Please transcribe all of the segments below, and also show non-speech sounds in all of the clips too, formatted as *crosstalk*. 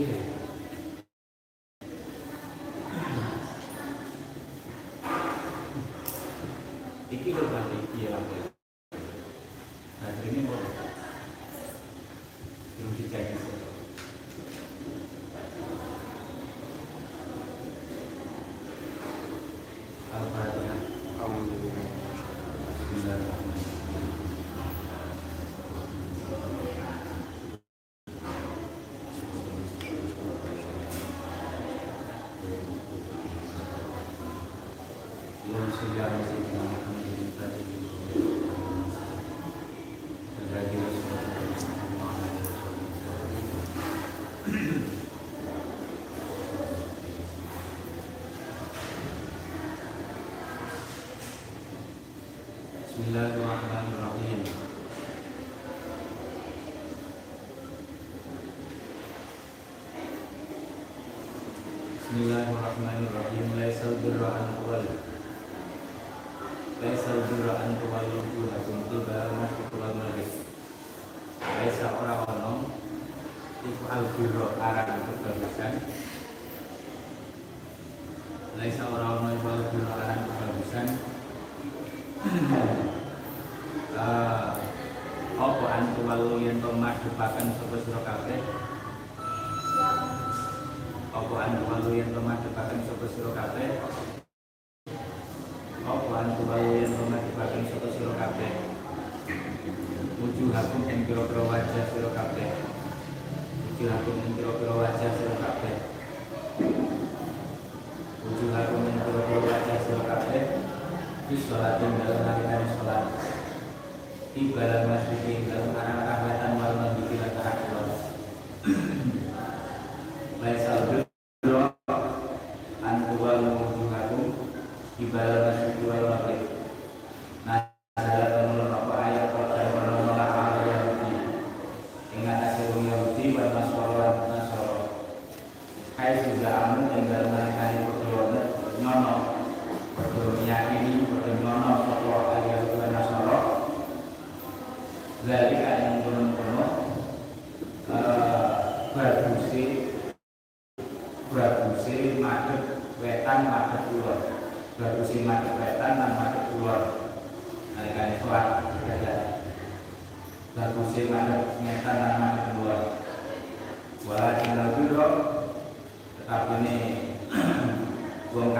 you know,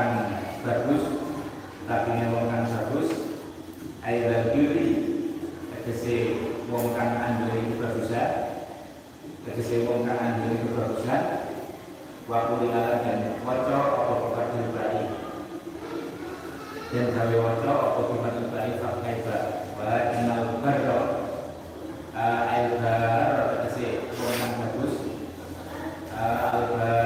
kan bagus tapi wong kan bagus aila diri tegese wong kang andel iku ya tegese wong kang andel iku ya wa kulilala dan waca apa pekerja baik dan gawe waca apa pekerja baik pakai ba wa inal barra al bar tegese wong kan bagus al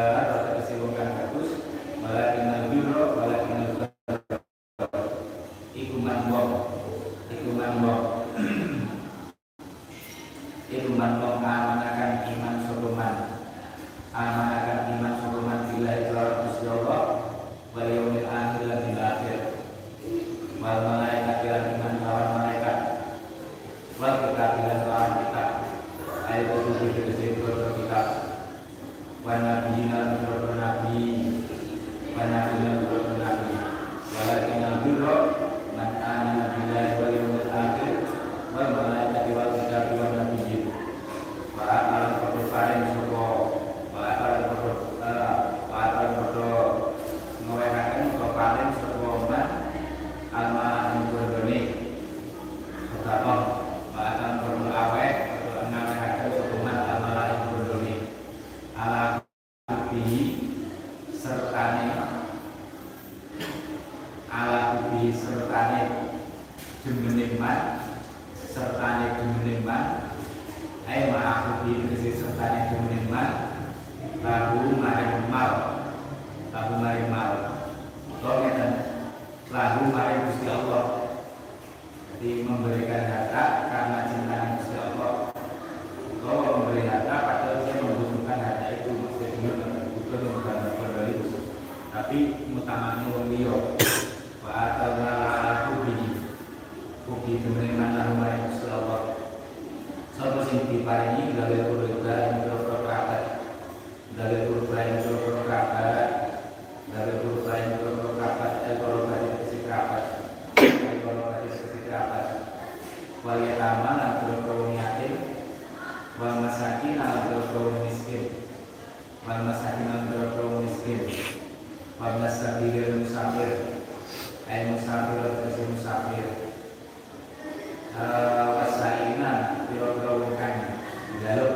masakin ala berkaum miskin. Wal masakin ala berkaum miskin. Wal masakin musafir ay musafir atau musafir eh, wasaina birkaum kang jaluk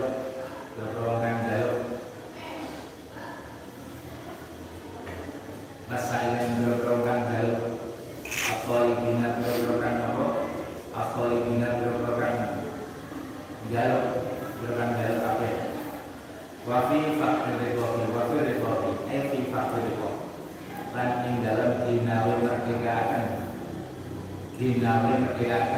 berkaum kang jaluk que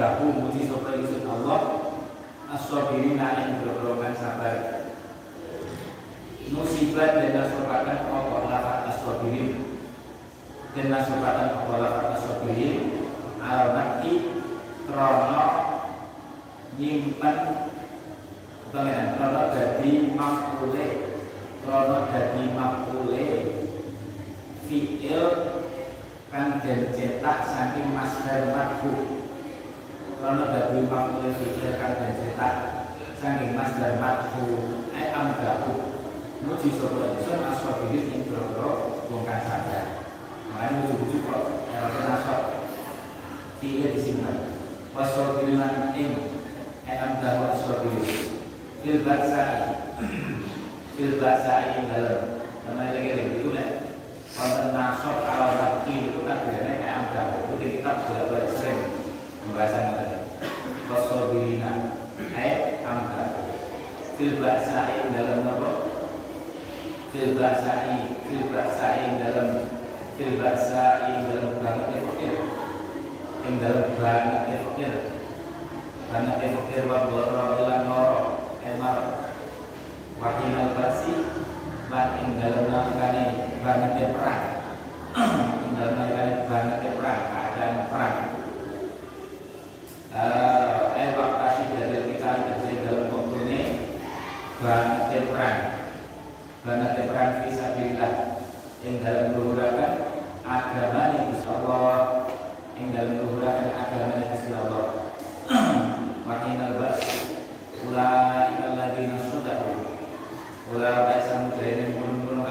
dahu muji sopa isun Allah As-sabirin yang bergolongan sabar. Nusibat dan nasubatan Allah lafad as-sabirin. Dan nasubatan Allah lafad as-sabirin Al-Makki Krono Nyimpen Pengen Krono jadi makule Krono jadi makule Fi'il Kan dan cetak saking masker makhluk karena dadi mangkule pikir kang cetak Mas dan ku ai amdaku. Muji sapa ingsun aswabihi ing boro wong kang sadar. Mulane muji-muji kok ora nasab. Tiga disimpan. Wasobilan ing ai amdaku aswabihi. Fil batsai. Fil batsai ing dalem. Namanya lagi lagi itu lah. Konten nasok kalau lagi itu kan biasanya kayak amdaku. Itu kita bolak-balik sering. Pembahasan tadi Wasobilina Ayat amdal Fil baksai dalam apa? Fil baksai Fil baksai dalam Fil baksai dalam banget fakir Yang dalam banget fakir Banget fakir Wa borro ilan noro Emar Wakinal basi Lan ing dalam nalikane banget perang Ing dalam nalikane banget perang Keadaan perang Eh, evakuasi dari kita dari dalam waktu banget perang banget perang fisabilillah yang dalam luhurakan agama yang Allah yang dalam luhurakan agama yang Allah *clears throat* makin albas ulai alladina sudahu ulai baisa mujahidin gunung-gunung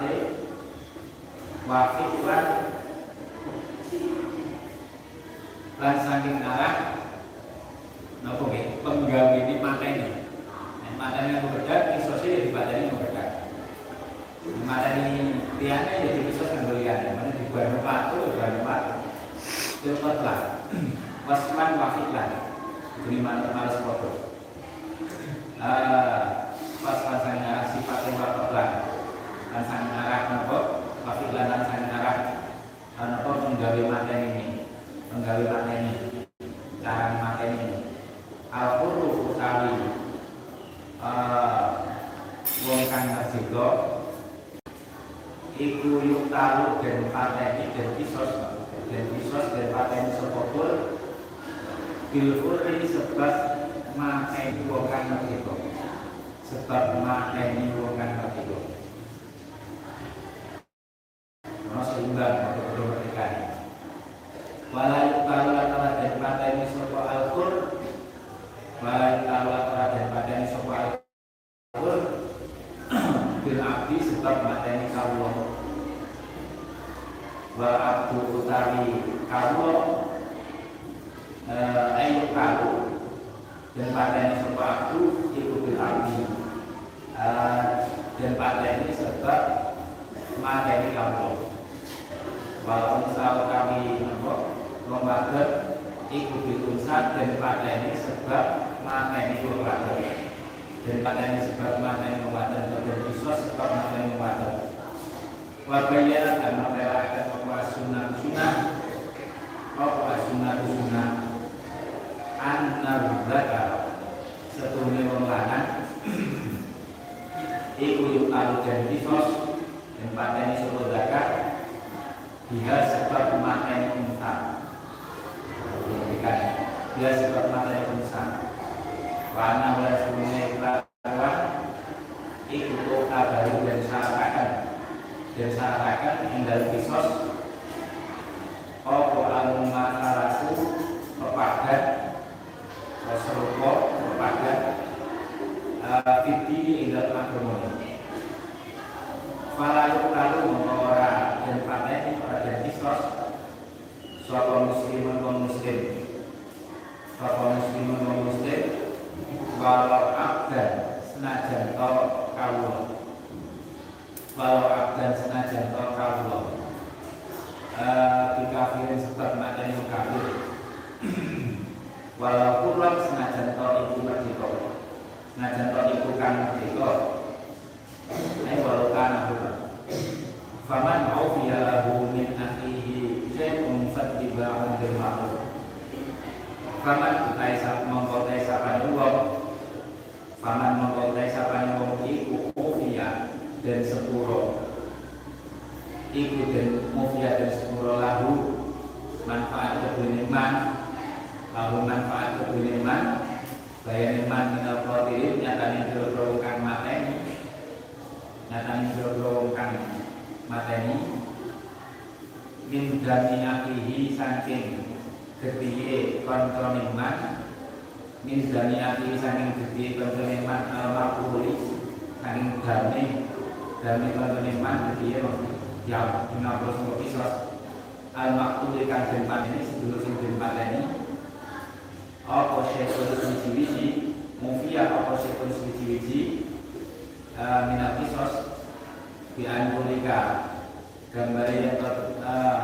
narasi pate wafik lan saking arah nopo nggih? Penggawe ini mateni. Nek mateni berbeda kisose ya dipateni berbeda mateni liyane ya dikisos kanggo liyane mana dibuat patu dibuat patu. Cepet lah. *clears throat* Wasman wafik lah. Ini mana males foto. Pas sang arah sifatnya wakot lah lan arah nopo wafik lan sang arah nopo penggawe mateni ini menggawe mateni cara mateni al huruf utawi wong kang merdeka iku yuk talu dan pateni dan kisos dan kisos dan pateni sepopul bilfur ini sebab mateni wong kang merdeka sebab mateni wong kang Seimbang untuk kedua merdeka Walai tahu antara dan pada ini sopo alkur Walai tahu antara dan pada ini sopo alkur Bil abdi sebab mata ini kawulo Wa abdu utawi kawulo Ayo kawu Dan pada ini sopo abdu Iku bil abdi. Uh, dan ini sebab materi kamu walaupun selalu kami membaget ikut ditunsak dan ini sebab materi keluarga dan ini sebab materi membaget dan bisa sebab materi membaget Wabayana dan merelakan bahwa sunnah sunnah? Bahwa sunnah sunnah? An-nar Setunya wong iku yuk alu dan kisos dan pateni sopo zakat dia sebab mateni unta dia sebab mateni unta warna oleh sungai kelakuan kota baru dan syarakakan dan syarakakan hingga kisos. Opo alu matarasu pepadat Serupa pepadat Fiti ingat agama. Fala yukalu mengora paten pada dan kisos Suapa muslimun wa muslim Suapa muslimun wa muslim Walau abdan senajan to kawula. Walau abdan senajan to kawula. Di kafirin sebab materi kafir. Walau kurang senajan to ibu merdeka. Najan kok ibu kan merdeka. Ini walau kan Faman mau lahu min akhihi Syai'un fattiba'un bil ma'ruf. Faman utai sap mengkotai sapane wong. Faman mengkotai sapane wong iku ufiya dan sepuro. Iku dan mufiya dan sepuro lahu Manfaat kebeneman Lahu manfaat kebeneman Bayan iman minal khodirin nyatanya biro-biro kang mateni kang mateni Min dami akihi saking gediye kontrol iman Min dami akihi saking gediye kontrol iman al-makuli Saking dami Dami kontrol iman gediye Yang 50 kisos Al-makuli kang jempat ini Sedulur sing jempat ini apa syaikhul suci-wiji mufiyah apa syaikhul suci-wiji uh, anturika gambar yang uh,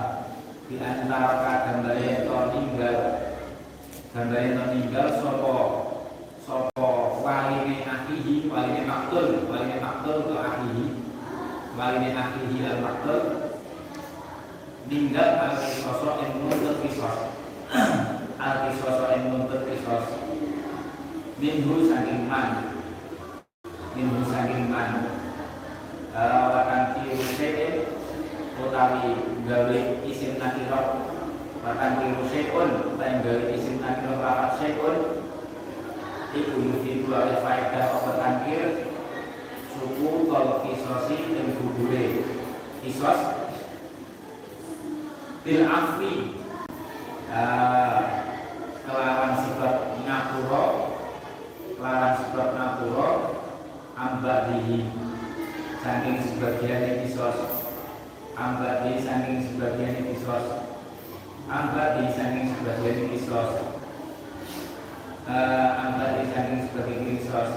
di antara gambar yang tinggal gambar yang tinggal sopo sopo waline akihi waline maktul waline maktul ke akihi waline akihi al maktul. Ninggal al sosok yang menuntut kisos *clears throat* al kisos yang menuntut kisos minhu saking man. Minhu saking man wakan kiru se'in utawi gawe isim nakirot wakan kiru se'un utawi gawe isim nakirot lapat se'un iku yufidu oleh faedah apa tangkir? Suku kalau kisosi dan gugure kisos. Bil afi kelawan sifat ngapura kelawan sifat ngapura ambak dihi saking sebagian kisos. Ambak di saking sebagian kisos. Ambak di saking sebagian kisos. Uh, ambak di saking sebagian kisos.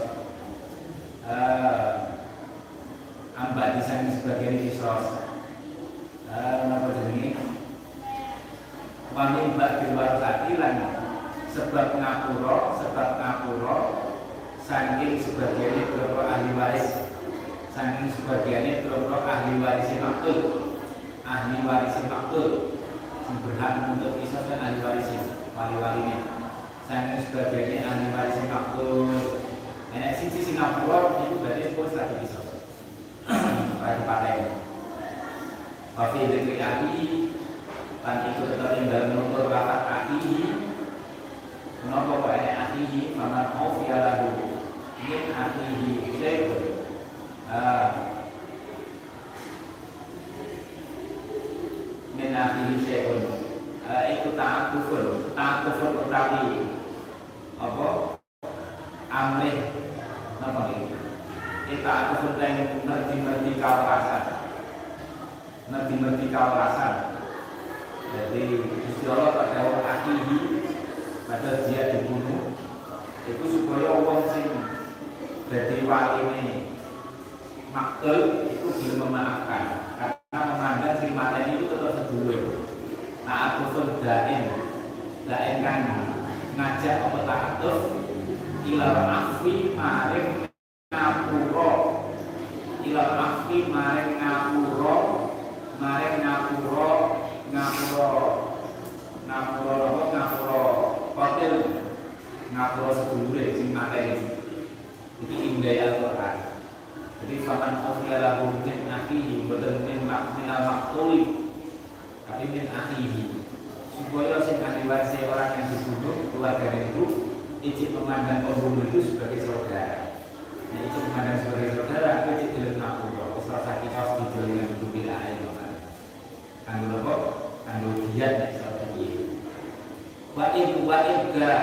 Uh, ambak di saking sebagian kisos. Uh, apa jenis Wamin bak di luar lan sebab ngapura sebab ngapura saking sebagiannya berapa ahli waris saking sebagiannya berapa? Ahli waris maktul. Ahli waris maktul. Berhak untuk kisah dan ahli waris wali walinya saking sebagiannya ahli waris maktul. Nenek sisi Singapura itu berarti itu lagi bisa. Lagi pakai. Wafi dari ahli Dan itu tetap tinggal menurut rapat ahli Kenapa kok ini akhihi Faman awfiya lahu Min akhihi Syai'un Min syai'un Itu ta'atufun Ta'atufun utawi Apa? Amrih Apa ini? Itu ta'atufun yang Nerti-nerti kawasan Nerti-nerti kawasan Jadi Gusti Allah pada akhihi padahal dia dibunuh itu supaya orang sing jadi wali ini maktul itu belum memaafkan karena memandang si materi itu tetap aku pun dain dain kan ngajak apa ta'atuf ilal afi maring ngapuro ilal afi maring ngapuro maring ngapuro ngapuro ngapuro apa? Ngapuro kotil. Ngapuro sedulur sing materi itu indah Al-Quran jadi faman awliya lahu min akhihi Bukan min al maktuli Tapi min akhihi. Supaya sing ahli warisnya orang yang dibunuh Keluarga itu Ijik memandang pembunuh itu sebagai saudara. Nah ijik memandang sebagai saudara Itu ijik dilem nakulah Isra sakit harus dijual dengan itu bila air Kanggo apa? Kanggo diat Nek strategi Wa ibu wa ibga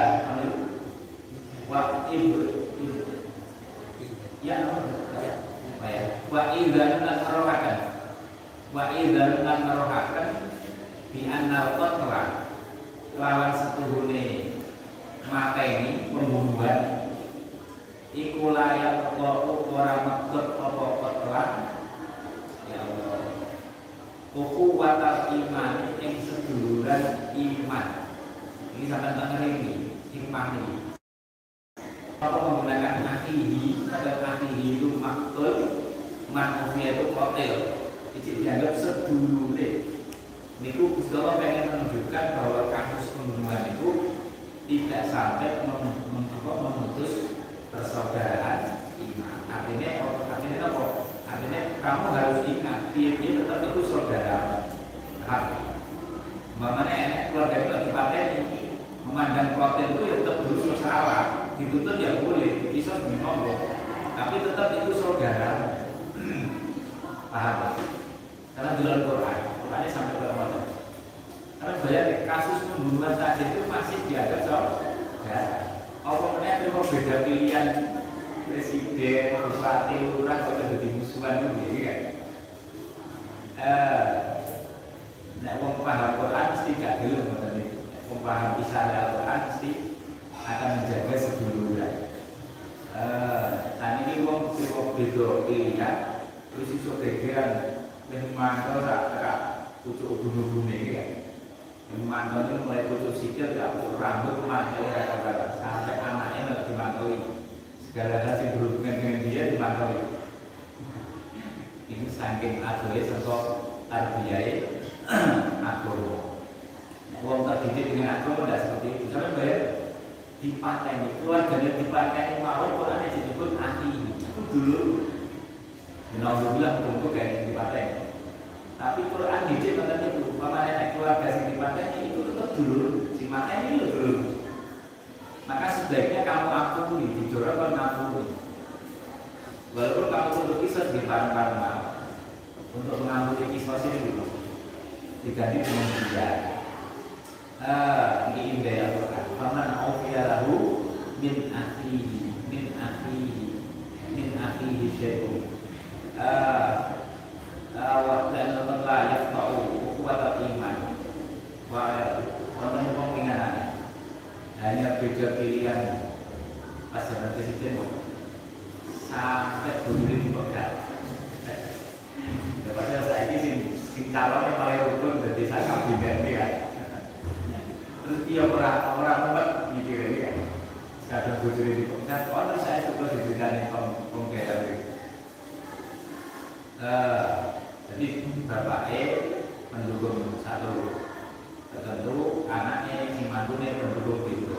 dulu si mateni itu dulu maka sebaiknya kamu dijorok kan akui walaupun kamu untuk kisah di barang-barang untuk mengampuni kisah ini diganti dengan dia. Ah, ini indah Al-Quran. Faman aufiya lahu min akhihi min akhihi min akhihi syai'un. Ah wa dan la yaqta'u quwwata iman. Wa wonten pemingatan hanya beda pilihan. Pasangan presiden sampai dulu dipegat Padahal saya ini sing calon yang paling rukun dari saya kabinet ya. Terus dia orang orang tempat mikir ini kan kadang bujur di pemerintah oh saya coba diberikan pengkaitan ini jadi bapak E mendukung satu tertentu anaknya si mantunya mendukung itu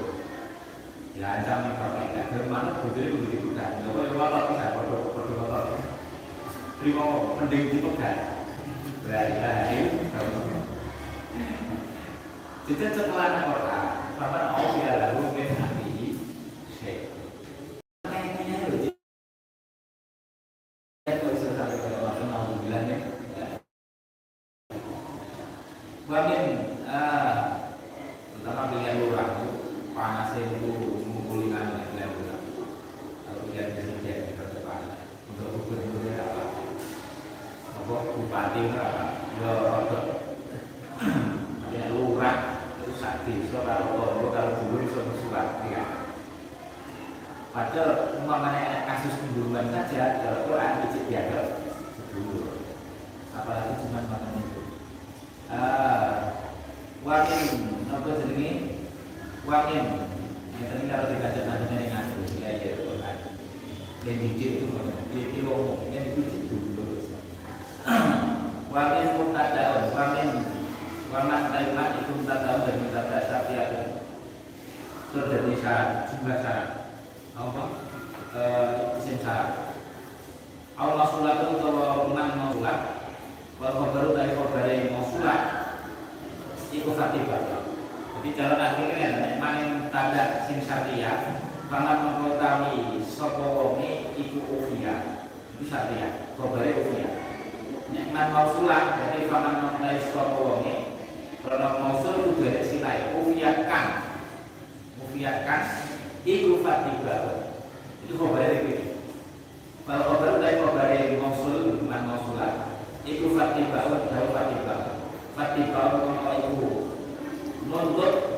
ya ancam kalau tidak bermanut bujur itu begitu kan kalau yang waktu bisa foto foto foto terima mending dipegang berarti jadi setelah Quran, Bapak Allah tidak lalu min hati syekh. Kayaknya itu ya kalau bisa sampai ke Allah mau bilangnya. Bagian ah terutama pilihan lurah panas itu mengumpulkan pilihan lurah. Kalau pilihan presiden di depan untuk gubernurnya apa? Apa bupati apa? Ya, ya lurah sak desa karo tonggo karo dulur iso surat ya. Padahal umpamanya kasus pembunuhan saja kalau Quran itu dianggap apalagi cuma makan itu ah wangin apa jenenge wangin yang tadi kalau dikajak nantinya yang ngadu ya ya Quran yang dijit itu di kilo yang dijit dulu wangin mutadaun wangin warna taimat itu mutadaun dan mutadaun sapi ada terjadi syarat jumlah syarat apa eh, isim syarat Itu kalau menang mau sulat Wal baru dari yang mau sulat Iku fatibah Jadi jalan akhirnya Nek main tanda sin syariah Pangan mengkotami Sopo wongi iku ufia. Itu syariah Khobarnya ufia. Nek man mau sulat Jadi pangan mengkotami sopo wongi Karena mau sulat itu dari silai Ufia kan Ufia kan Iku fatibah Itu khobarnya itu kalau khobar dari khobar yang mausul bukan mausulah Iku fatibah wa dawu fatibah Fatibah iku Nuntut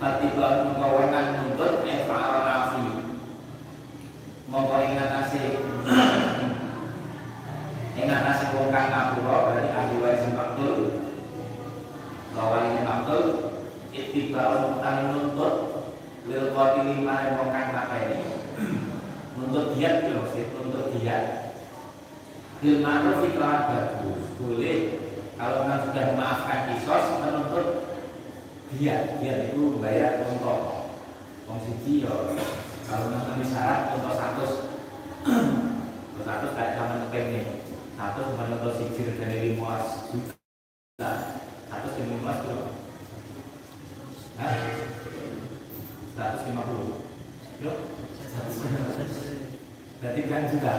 Fatibah mengkawanan nuntut Efa'al nafi Mongko ingat nasi Ingat nasi wong kang ngapura Berarti ahli waris maktul Lawan ini maktul Ittiba'un utang nuntut Lil qatili maring wong kang ini Nuntut diat ya maksud Nuntut diat Bil ma'ruf iklan bagus Boleh Kalau memang sudah memaafkan kisos Menuntut dia dia itu membayar untuk wong siji ya kalau nanti syarat untuk satu untuk satu kayak sama ngepeng nih satu cuma untuk siji dari lima juta satu dari lima juta seratus lima puluh yuk berarti kan juga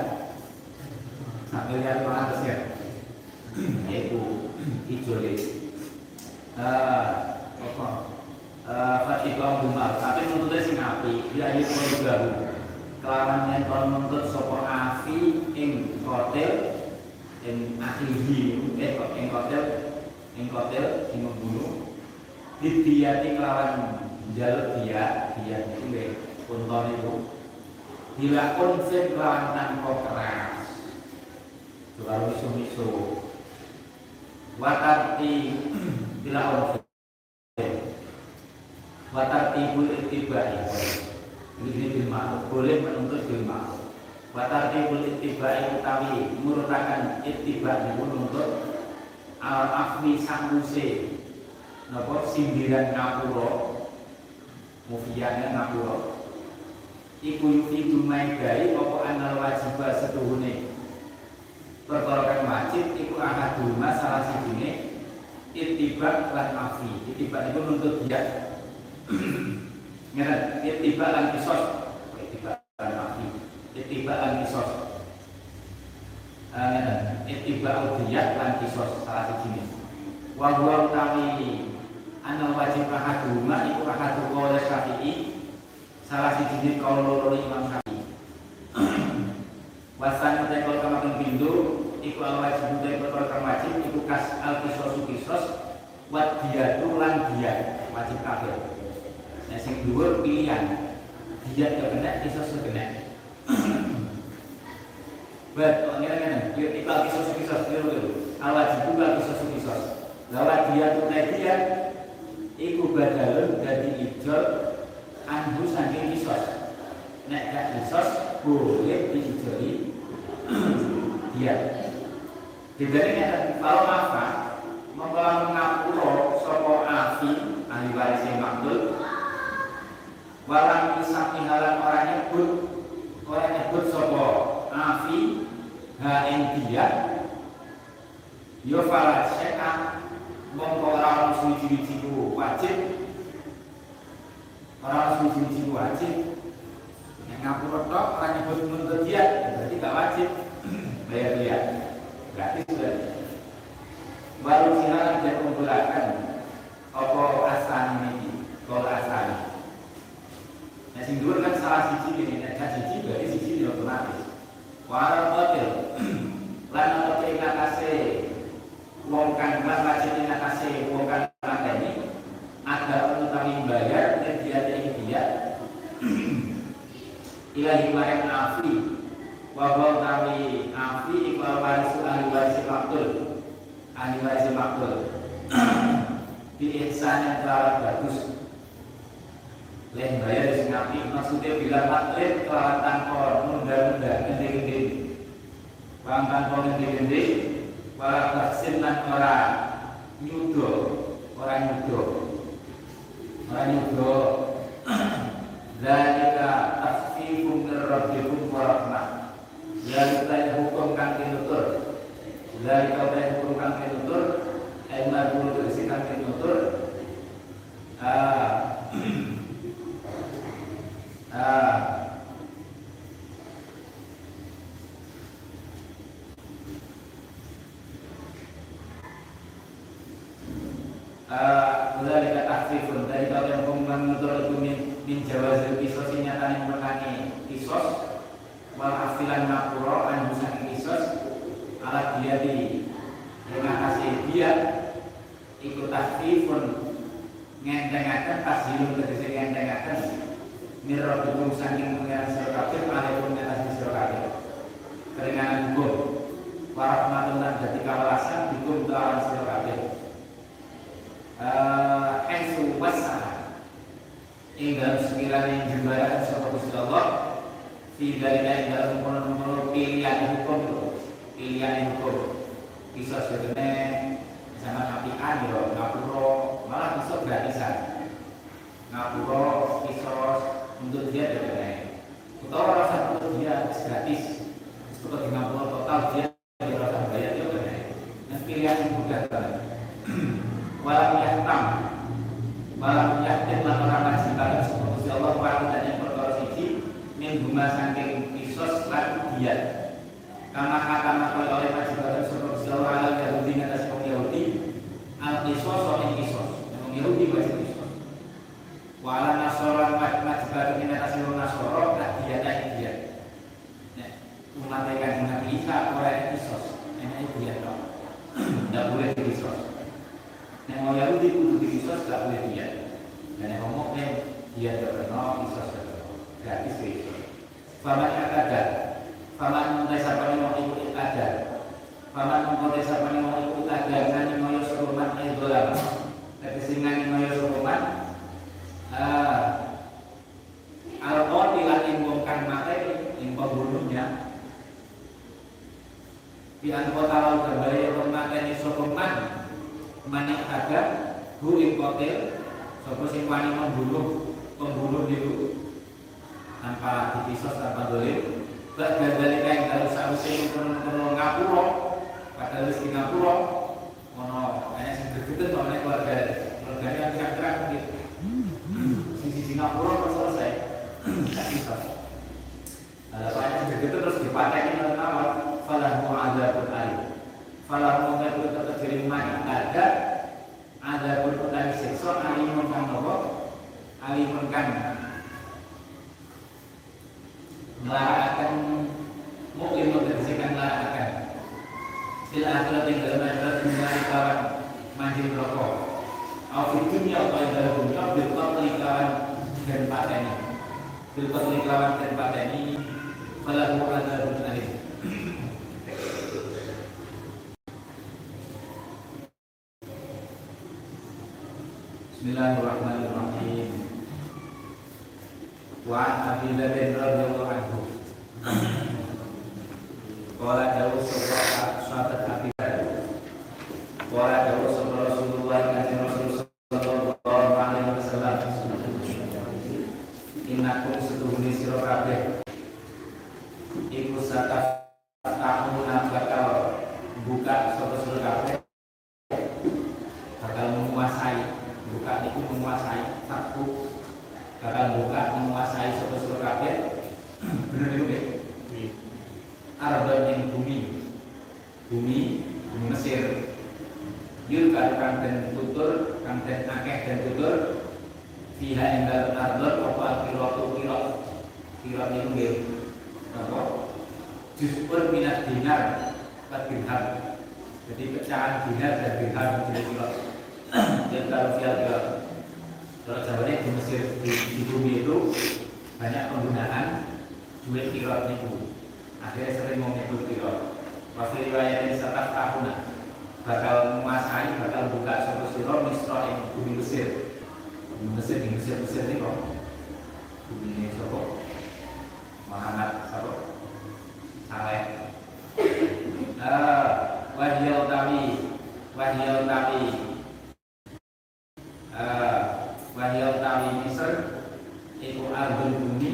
satu miliar lima ratus ya yaitu hijau uh, apa Fatihah Umar tapi nuntutnya sing api dia ini baru kelawan yang kalau menuntut sopo afi ing kotel ing ahlihi eh kok ing kotel ing kotel ing membunuh didiati kelawan jalur dia dia itu le unton itu dilakon fit kelawan tanpa keras kalau misu-misu watarti dilakon Watar tibul ittibai Ini bil ma'ruf. Boleh menuntut bil ma'ruf. Watar tibul ittibai utawi Murutakan ittiba Itu menuntut Al-afwi sanguse Napa? Sindiran ngapura. Mufiyahnya ngapura. Iku yufi dumai bayi Apa anal wajibah setuhune Perkara wajib Iku ahadulma salah sijine Ittiba lan afi Ittiba itu menuntut dia *clears throat* Ngeten, itibaan kisos. Itibaan mafi. Itibaan kisos. Ngeten, itibaan diyat lan kisos salah siji. Wa huwa utawi ana wajib ahaduma iku ahadu qala Syafi'i salah siji kaul loro Imam Syafi'i. Wasan utai kol kama pindu iku al wajib kol kama wajib iku kas al kisos kisos wat diyatu lan diyat wajib kafir. Nah, sing dhuwur pilihan. Dia ke kena, iso sekena. Buat orang ngene dia tiba kisos kisos kira kira. Awal juga kisos kisos. Lawan dia tunai dia, iku badalun dari ijol anhu saking kisos. Nek gak kisos boleh diijoli *clears throat* dia. Dibanding kalau apa, mengkala ngapura sapa afi ahli waris yang makbul. Walam isami halan orang nyebut orang nyebut sopo afi ha ing dia yo falat syeka mongko ora ono suci ku wajib. Ora ono suci ku wajib. Yang ngapura tok ora nyebut nuntut dia berarti gak wajib. *clears throat* Bayar dia Berarti sudah Wal jihad dia umbulakan Apa asani ini? Kol asani Nah sing kan salah sisi ini Nah siji dari sisi yang otomatis. Walau kotil *clears throat* Lan apa ingat kasih? Wong kan lan wajib ingat kasih Wong bayar dia *clears throat* nafi wa kami afi iku waris ahli waris maktul. Ahli waris maktul. *clears throat* Di ihsan yang telah bagus. Leh bayar di ngapi maksudnya bila maklin kelawan tanpa nunda-nunda gede-gede Bang tanpa gede-gede Wala taksin lan ora nyudo Ora nyudo. Ora nyudo. *clears throat* Zalika tasfifum min rabbikum wa rahmah Zalika hukum kang tinutur Zalika hukum kang tinutur Aina guru terisi kang tinutur Ah. Ah. Ah, mulai dekat tahfifun dari kau yang pengumuman menutur itu min, jawazil kisos nyata yang berkani kisos wal afilan makuro an kisos alat dia di. Dengan kasih dia. Ikut tahfifun ngendengakan tasjilun tegesi ngendengakan mirrobikum saking pengiran sira kabeh alaikum atas sira kabeh keringanan hukum. Warahmatun lan dadi kawelasan hukum kelawan sira kabeh eh wasa. Ing dalam sekiranya jembaran sapa Gusti Allah fi dalika ing dalam kono pilihan hukum pilihan hukum bisa sebenarnya sama napian yo ngapuro malah bisa gratisan ngapuro kisos untuk dia tidak naik atau rasa untuk dia gratis untuk puluh total dia rasa bayar dia tidak naik dan pilihan yang mudah banget walau yahtam walau yahtam lan orang nasi kalian seperti Allah yang perkara siji min guma saking kisos lan dia karena kata maka oleh majikan seperti Allah ala Yahudi atas Yahudi al kisos soal kisos yang Yahudi wajib Wala nasoran mat baru kita kasih nasoro tak dia tak dia. Umat yang Nabi Isa orang Isos, enak dia tau. Tidak boleh diisos. Yang mau Yahudi kudu diisos tidak boleh dia. Dan yang ngomong dia tidak pernah Isos gratis diisos. Faman akadar, faman sapani mau ikut ikadar, faman sapani mau ikut ikadar, ngani mau yosuruman edolam, Tegesi ngani mau yosuruman uh, al-qati lan imbongkan materi ing pembunuhnya di anggota lalu berbahaya pemateni sapa man? Manik ada hu ing kotil sapa sing wani membunuh pembunuh tanpa dipisos tanpa dolim Bak dari kain kalau sausi kono ngapuro pada wis ngapuro ono ana sing gregetan ono keluarga. Keluargane yang terang-terang gitu. Di Singapura terus selesai. Nggak bisa. Banyak begitu terus dipakai oleh nawar falahu ada pun alim. Falahu itu tetap mana? Ada ada petani seksual alimun kan nopo alimun kan melarangkan mungkin membersihkan larangan Bila akhirat yang dalam akhirat mengenai kawan manjil rokok. Aku dunia apa yang dalam dunia Bilqatli kawan dan pateni. Bilqatli kawan dan pateni Falahu adabun alim. Bismillahirrahmanirrahim Wa Abi Ladin radhiyallahu anhu Qala dawu sabra sahabat Abi Rasulullah kanjeng Rasul sallallahu alaihi wasallam Innakum setuhuni sira kabeh iku sataf tahuna bakal buka sapa sira kabeh bakal menguasai buka itu menguasai satu bakal buka menguasai sapa sira kabeh bener itu deh Arabah yang bumi bumi bumi Mesir Yul kang dan tutur kang dan akeh dan tutur Fiha yang dalam ardor apa al-kiratu kirot Kirot itu nggih apa Juz'un minat dinar Kat dirham Jadi pecahan dinar dan dirham menjadi kirot Dan kalau fiha kirot kalau jawabannya di Mesir di, di bumi itu banyak penggunaan duit kirot itu akhirnya sering mau ngikut kirot waktu riwayat ini serta tahun bakal menguasai bakal buka suatu siro misro yang bumi Mesir. Bumi Mesir di Mesir Mesir ini kok. Bumi ini Muhammad sopo Saleh wahyal tawi wahyal tawi uh, wahyal tawi Mesir itu arbun bumi.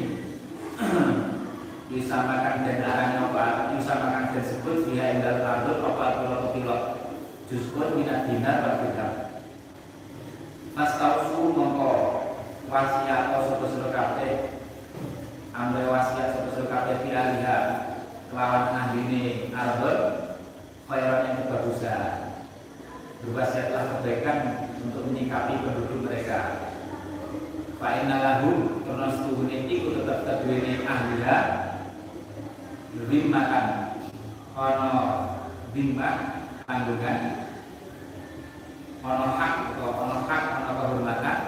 Disamakan dan arang apa? Disamakan dan sebut dia indal arbun apa pilot pilot Juskun minat dinar dirham Mas tausu mongko. Wasiat atau sebesar kabeh? Ambil wasiat sebesar kabeh lihat. Kelawan ahline arbel khairan yang kebagusan. Berwasiatlah kebaikan untuk menyikapi penduduk mereka. Pak lahum karena setuhune iku tetap ahliha. Lebih makan. Ono bimbang tanggungan. Ono hak atau ono hak ono kehormatan.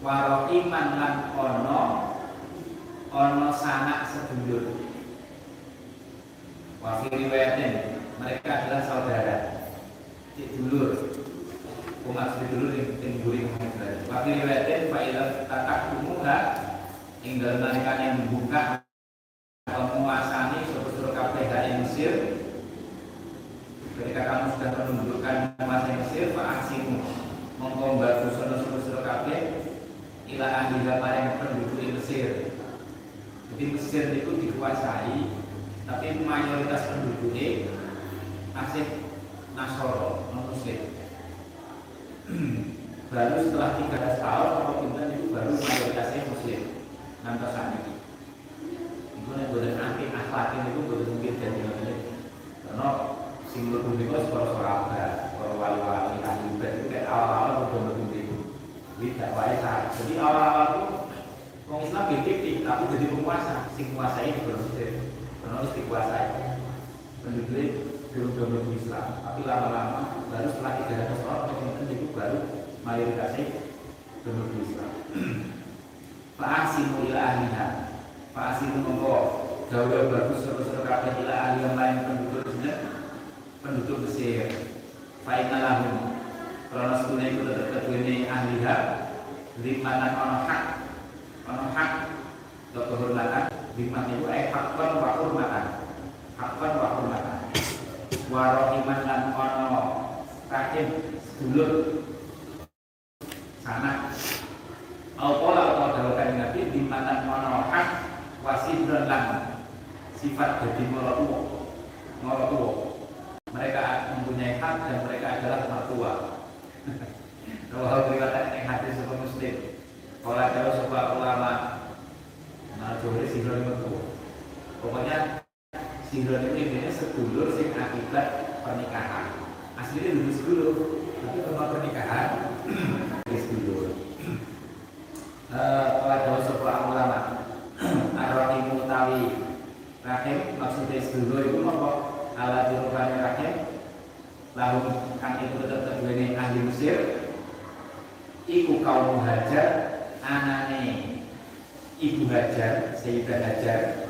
Waro iman lan ono ono sanak sedulur. Wafir riwayatin mereka adalah saudara. Cik dulur. Umat sedulur yang tingguri Muhammad wafir riwayatin fa'ilah tatak umuha ing dalam yang membuka atau menguasani suatu-suatu kabeh dari Mesir. Ketika kamu sudah menundukkan masa Mesir Pak Aksimu mengkombat susun-susun kabeh ila ahli yang penduduk Mesir. Jadi Mesir itu dikuasai tapi mayoritas penduduknya masih Nasoro, non-Muslim *clears throat* baru setelah 13 tahun atau pindah itu baru mayoritasnya Muslim nanti itu yang boleh nanti akhlakin itu boleh mungkin jadi karena sing mlebu niku para sahabat, para wali-wali ahli ibadah itu kayak awal-awal udah mlebu niku. Tidak wae Jadi awal-awal itu Wong Islam titik tapi jadi penguasa, sing kuasai belum Mesir. Karena harus dikuasai. Penduduk belum belum Islam, tapi lama-lama baru setelah tiga ratus tahun kemudian itu baru mayoritasnya belum Islam. *clears throat* Pak Asimu ila ahliha, Pak Asimu mongko. Jauh bagus seru-seru kabeh ila ahli yang lain penduduk sebenarnya penduduk Mesir. Fa'inna lahum Karena sebenarnya itu tetap ini ahliha. Limatan ono hak. Ono hak. Kehormatan. Limat itu eh hakban wa hurmatan. Hakban wa hurmatan Warohiman dan ono Rahim Sedulur Sana. Alkola atau dawakan Nabi Limatan ono hak Wasidron lan Sifat jadi morotuwo Morotuwo mereka mempunyai hak dan mereka adalah mertua. Kalau *laughs* riwayat yang hadis sebuah muslim, kalau ada sebuah ulama, nah jadi sihron itu, pokoknya sihron ini ini sedulur sing akibat pernikahan. Aslinya dulu sedulur, tapi kalau pernikahan, *clears throat* jadi sedulur. Kalau ada sebuah ulama, *clears throat* arwah tawi rahim maksudnya sedulur itu apa? ala dirubani rahim lalu kan itu tetap ini ahli Mesir iku kaum Hajar anane ibu Hajar Sayyidah Hajar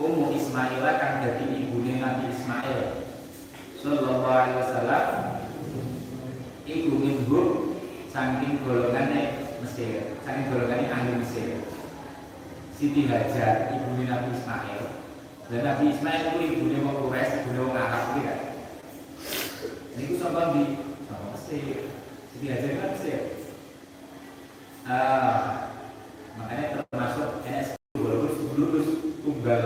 Ummu Ismail kan jadi ibu Nabi Ismail Sallallahu alaihi wasallam Ibu minhum Saking golongannya Mesir Saking golongannya ahli Mesir Siti Hajar ibu Nabi Ismail dan Nabi Ismail itu ibunya mau Quraisy, ibunya mau Arab gitu kan. Ini itu sama di sama Mesir. Jadi aja kan Mesir. Uh, makanya termasuk NS lulus lulus tunggal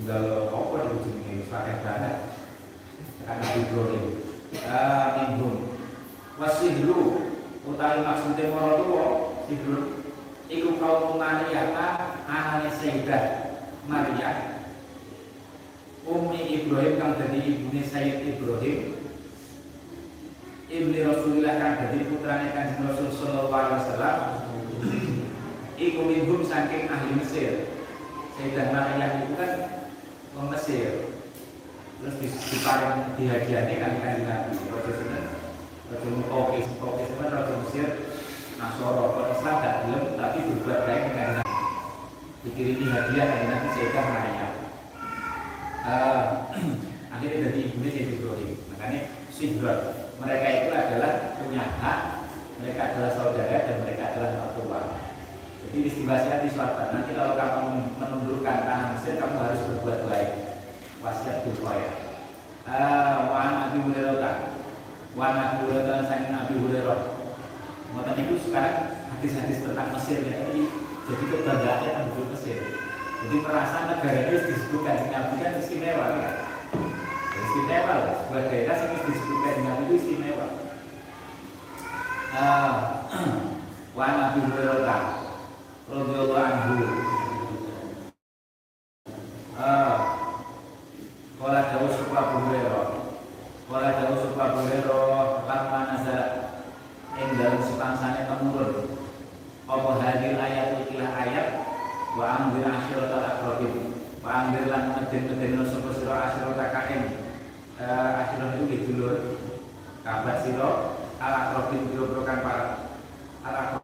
tunggal apa di ujung ini pakai banget karena ah minhum wasihlu utawi maksudnya moro tuwa sihlu iku kaum Mariyata anane Sayyidah Maria. Umi Ibrahim kang jadi ibune Sayyid Ibrahim. Ibni Rasulullah kang jadi putrane Kanjeng Rasul sallallahu alaihi wasallam. Iku minhum saking ahli Mesir. Sayyidah Maria itu kan orang Mesir. Terus diparing dihadiahnya kan kan Nabi Rasul Rasul Mukawqis Mukawqis itu kan Rasul Mesir. Nasoro Islam gak tapi berbuat baik dengan Nabi. Dikirimi hadiah dari Nabi Sayyidah Maryam uh, akhirnya dari ibunya jadi Ibrahim. Makanya Sidron mereka itu adalah punya hak mereka adalah saudara dan mereka adalah mertua jadi saya di selatan nanti kalau kamu menundukkan tanah Mesir kamu harus berbuat baik wasiat berkoya uh, wa Abi Hurairah wa Abi Hurairah sang Abi Hurairah Makanya itu sekarang hadis-hadis tentang Mesir ya, ini jadi kebanggaan penduduk Mesir. Jadi merasa negara itu disebutkan Nabi kan istimewa kan? Istimewa loh, sebuah daerah yang disebutkan dengan itu istimewa. Uh, wa Nabi Hurairah radhiyallahu anhu. Temurun apa hadir ayat ikilah ayat? Wa ambil asyirat al akrobin wa ambil lan ngedin ngedin sapa sira asyirat KM asyirat itu dulur. Kabar sira al akrobin biro kan para al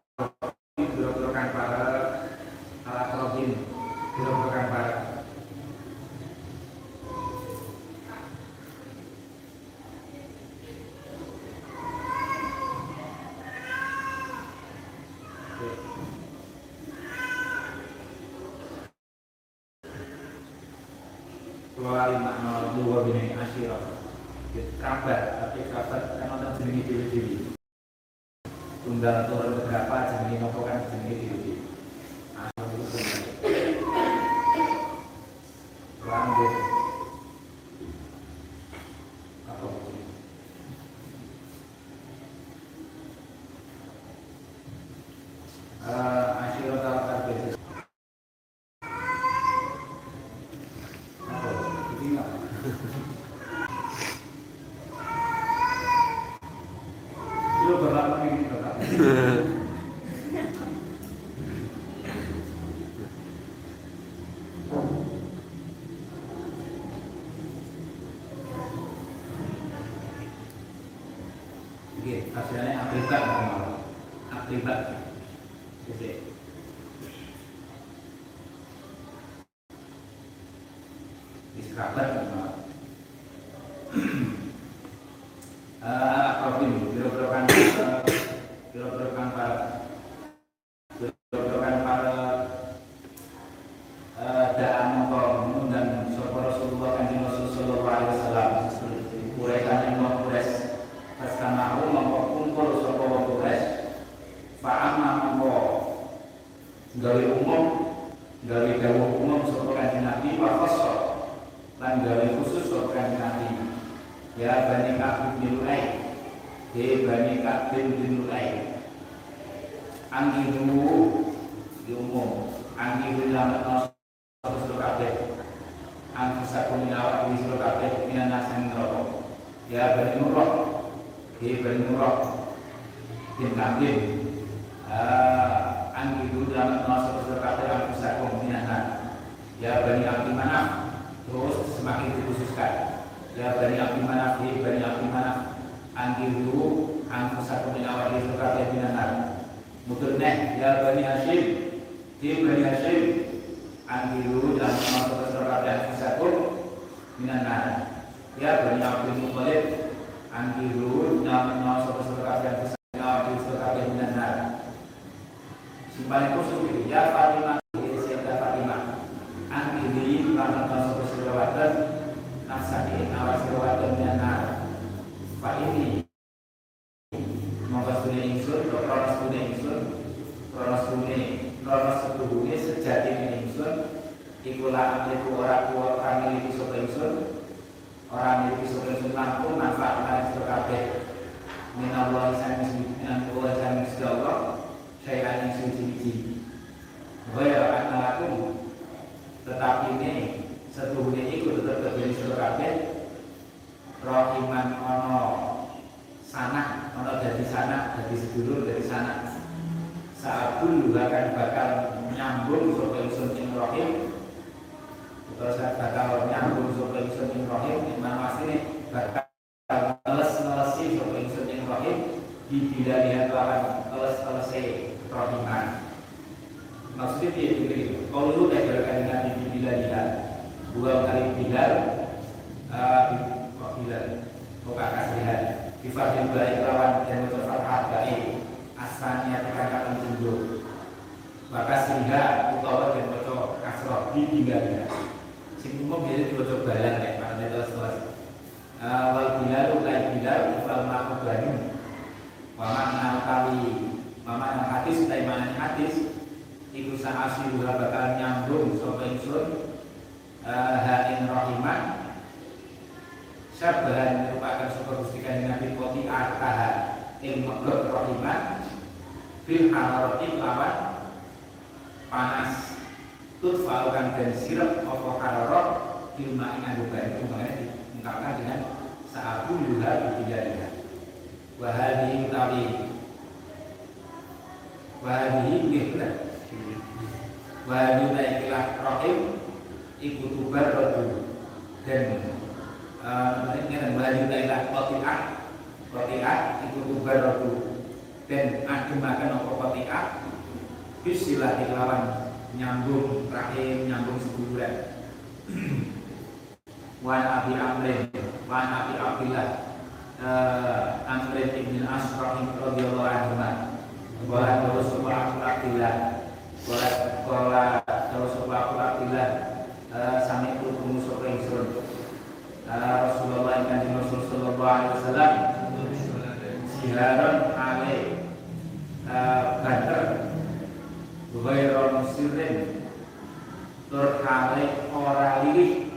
Kali ora lirik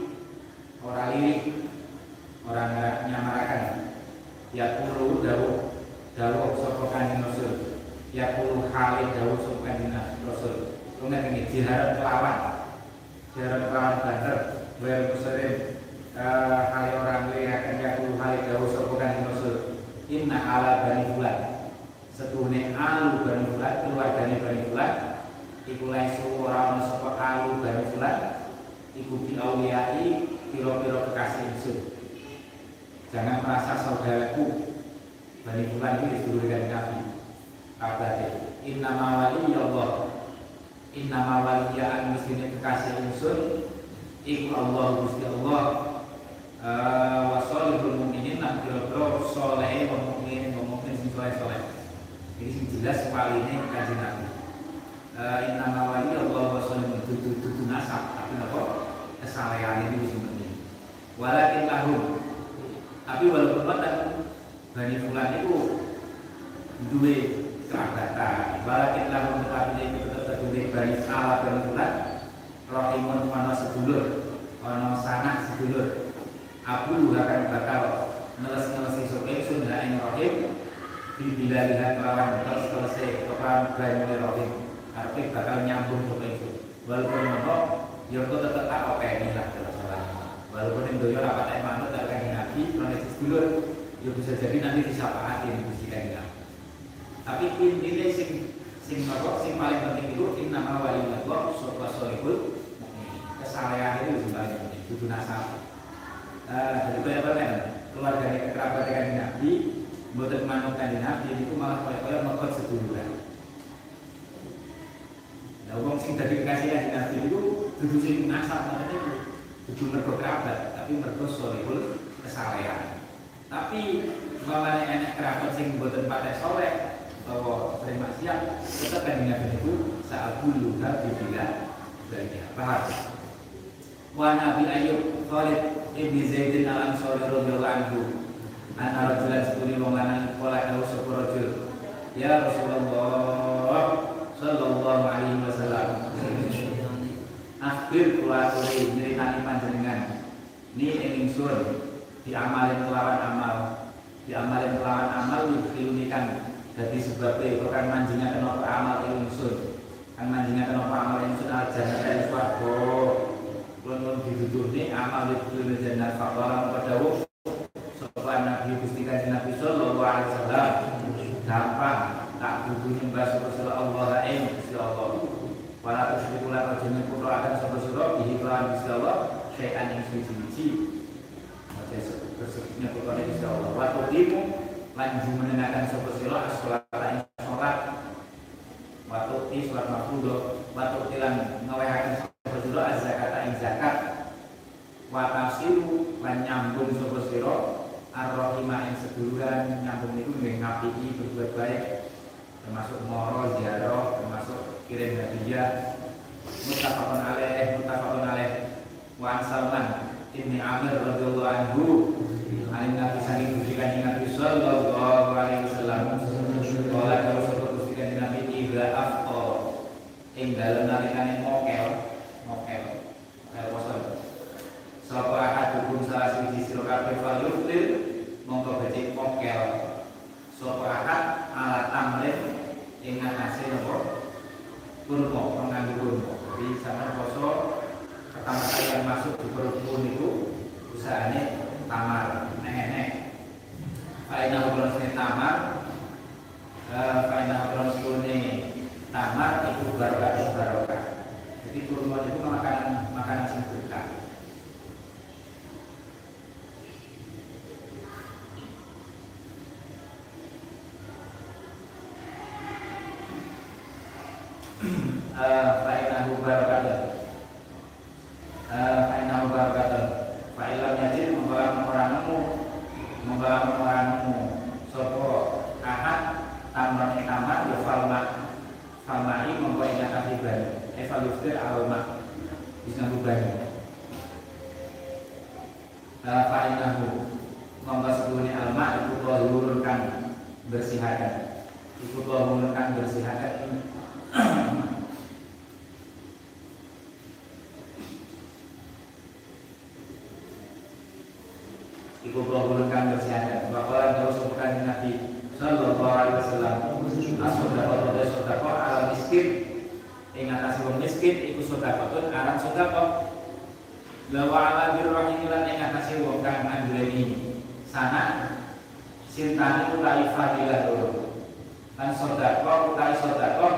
Ora lirik Orang nyamarakan. Ya kulu dawu Dawu sopo kanjeng Rasul. Ya kulu kali dawu sopo kanjeng Rasul. Kemudian ini jiharan kelawan. Jiharan kelawan Badr Ghairul musirin Kali orang lirik Ya kulu kali dawu sopo kanjeng Rasul. Inna ala bani bulan Setuhne alu bani bulan Keluarganya bani bulan Iku laisu ora ana sapa alu bani fulan Iku bi auliyai piro-piro kekasih insun. Jangan merasa saudaraku Bani fulan ini didulukan Nabi Kabarnya Inna mawali ya Allah Inna mawali ya an mestinya kekasih insun Iku Allah Gusti Allah. Uh, Wasolihul mu'minin Nah piro-piro soleh Mu'min Mu'min sing soleh-soleh Ini sing jelas kali ini kajian Nabi inna mawali Allah wa sallam itu itu nasab. Tapi apa? Kesalehan itu sebenarnya. Walakin lahum. Tapi walaupun wonten bani fulan itu duwe kerabatan walakin lahum tetapi itu tetap duwe bani salah bani fulan. Rahimun mana sedulur ana sanak sedulur. Aku akan bakal ngeles-ngelesi soke sunda ing rahim. Bila lihat lawan terus selesai kepada bani rahim arti bakal nyambung ke itu. Walaupun nopo ya kok tetap tak oke ini lah kalau salah. Walaupun yang doyo rapat yang manut tak kayak nabi kronis dulur ya bisa jadi nanti disapaatin Gusti kanjeng tapi intinya sing sing nopo sing paling penting itu in nama wali Allah sapa sohibul kesalehan itu penting itu nasab. Jadi banyak banget keluarga kerabat kanjeng nabi buat manut kanjeng nabi itu malah kayak-kayak mekot seduluran Nah, wong sing dadi kekasih kanjeng Nabi itu dudu sing nasab namanya itu dudu mergo kerabat, tapi mergo solehul kesalehan. Tapi malah enak kerabat sing mboten patek soleh atau sering maksiat, tetap kanjeng Nabi itu saat dulu Nabi bilang bahagia. Paham? Wa Nabi Ayub Khalid ibni Zaidin al Ansori radhiyallahu anhu. Ana rajulan sepuluh wong lanang kala kau sepuluh rajul. Ya Rasulullah Sallallahu alaihi wasallam. Akhir kula sore Nyeritani panjenengan. Ini ingsun Diamalin kelawan amal. Diamalin kelawan amal Yudhilunikan Jadi sebabnya Bukan manjinya kenapa amal ingsun. Kan manjinya kenapa amal ingsun Al-jannah dari suarga Kulun diduduh ini amal Yudhilunikan jannah Fakwalam padawu Sopan Nabi Gusti Kanjeng Nabi Sallallahu alaihi wasallam Gampang tak butuh nyembah sapa sira Allah ing Gusti Allah. Wala tusyriku la tajene putra akan sapa sira bihi lan Gusti Allah ing suci-suci. Maksudnya putra Gusti Allah. Wa tudimu lan jumenengaken sapa sira as-shalat ing salat. Waktu ti salat mafruḍ waktu tilan ngawehaken sapa sira az-zakat. Ing zakat. Wa tafsiru lan nyambung sapa sira ar-rahimah ing seduluran. Nyambung niku nggih berbuat baik. Termasuk moro ziarah termasuk kirim hadiah. Mutafakun alaih mutafakun alaih. Wa Salman ibni Amir radhiyallahu anhu alim nabi saking kusikan nabi sallallahu alaihi wasallam kala kalau sebut kusikan nabi ibra afto ing dalem nalikane mokel mokel mokel poso. Sapa ahadukum salah siji sira kabeh fal yuftir mongko becik mokel. Sapa ahad ala tamrin ing ngatasi napa? Kurma penganggo kurma jadi sama poso pertama kali yang masuk di perut pun itu usahanya tamar nenek Faina sini tamar Faina obrolan sini tamar itu barokah itu barokah. Jadi kurma itu makanan makanan berkah. Faina barokah Faina barokah Fa'ilam yajid membawa orangmu Membawa orangmu Sopo ahad Tamar tamar ya falma. Falmai membawa ingat akibat Evalufir alma. Bisa ngubahnya Fa'inahu. Membawa sebelumnya alma Itu kelurunkan Bersihakan Itu kelurunkan bersihakan Iku kelurunkan bersihakan Bapak Daud sebutkan Nabi Sallallahu alaihi wasallam? As-sodaqah wa sodaqah ala miskin. Ingat asih wong miskin Iku sodaqah pun aran sodaqah Lawa ala birrahim lan ingat asih wong kang anduleni Sana Sintani utai fadilah dulu. Dan sodaqah utai sodaqah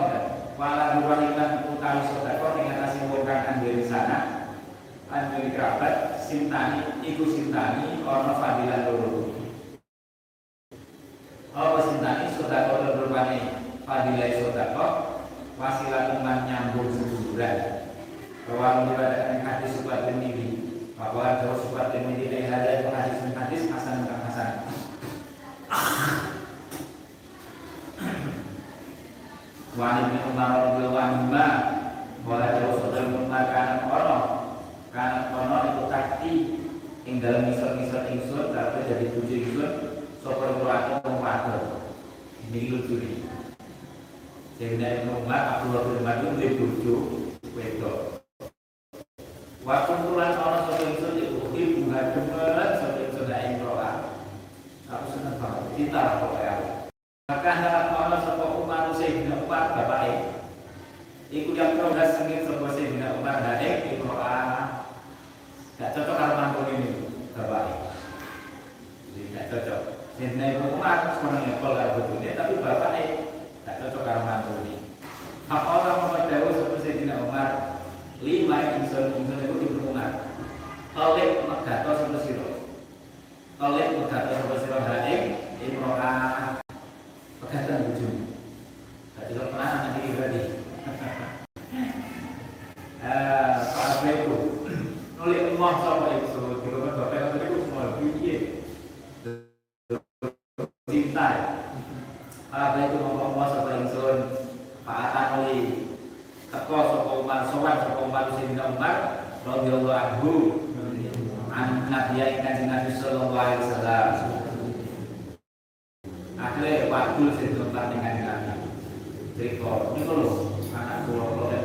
Wala birrahim lan utai sodaqah Ingat asih wong kang sana. Anduleni kerabat Sintani Iku sintani Ono fadilah dulu apa sintani sodako dan berpani fadilai sodako wasilah teman nyambung seduluran bahwa mengibadakan hadis subat ini bahwa kalau subat ini dari hadis hadis hadis hasan bukan hasan. Wani bin Umar radhiyallahu anhu bahwa jauh saudara Umar kanan ono kanan ono itu takti ing dalam misal-misal ingsun tapi jadi tujuh ingsun sopir murati mempadel ini lucu nih sehingga Ibnu Umar Abdullah bin Umar itu bucu wedok. Waktu pulang orang itu diuki bunga aku senang banget lah pokoknya maka dalam orang Umar Umar bapaknya Iku yang progres sengit Sayyidina Umar dari gak cocok kalau mantul ini bapaknya jadi gak cocok Ibnu Umar seorang ekol gak betulnya tapi bapaknya tak cocok karo mantu ini. Hak orang memadawu seperti Sayyidina Umar lima insun insun itu Umar. Tolik megato seperti siro. Tolik megato seperti siro haing imro'ah pegatan ujung. Tadi lo pernah nanti berarti. *laughs* Pak Abu nulis umah sama itu, kalau kan bapak itu semua lebih cinta apa itu ngomong sapa ingsun Pak Atanoli teko sapa Umar sowan sapa Umar an Nabi kanjeng Nabi sallallahu alaihi wasallam. Akhirnya dengan Nabi. Cerita ini lho anak kula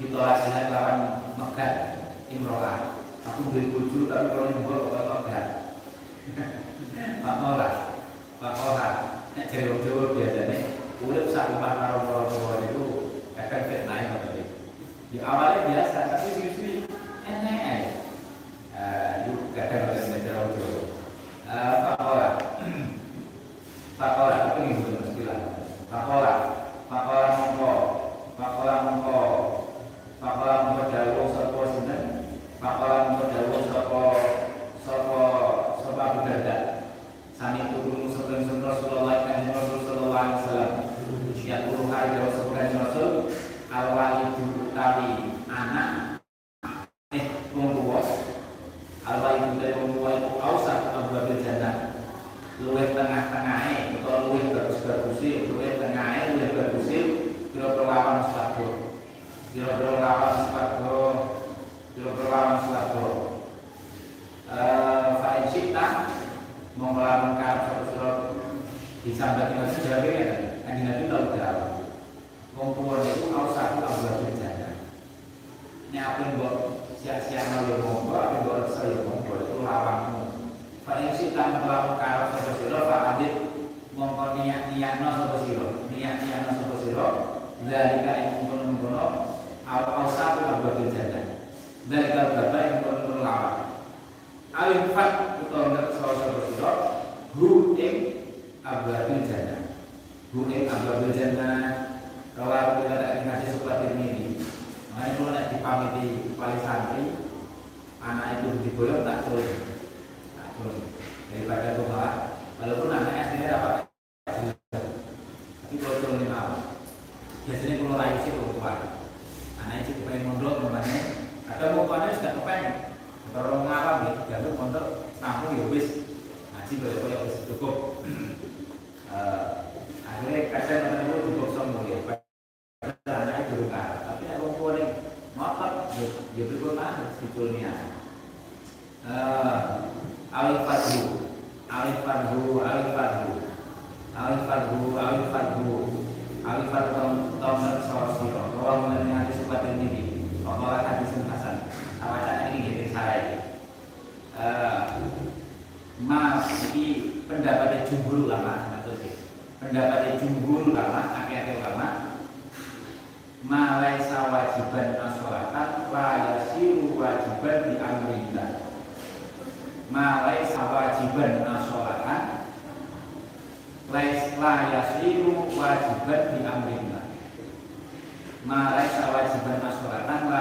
ditolak dengan lawan megat imrohah, aku beli bojo tapi kalau ini nyembol kok megat. *laughs* Mak ora mak ora nek jare wong Jawa biasane urip sak rumah karo para tuwa niku efek fitnah ngoten di awalnya biasa tapi justru enak eh ah, yuk kadang-kadang ngajar wong Jawa. Ah, alif farhu alif farhu alif farhu alif farhu alif farhu tom dan sawah siro bahwa mengenai hadis obat ini. Bahwa hadis hasan. Awalnya ini jadi sarai eh, masih pendapatnya jumhur ulama pendapatnya jumhur ulama akhir-akhir lama. Malaysia wajiban nasolatan la wajiban di Amerika malai wajiban asolatan lais la wajiban di malai malaisa wajiban asolatan la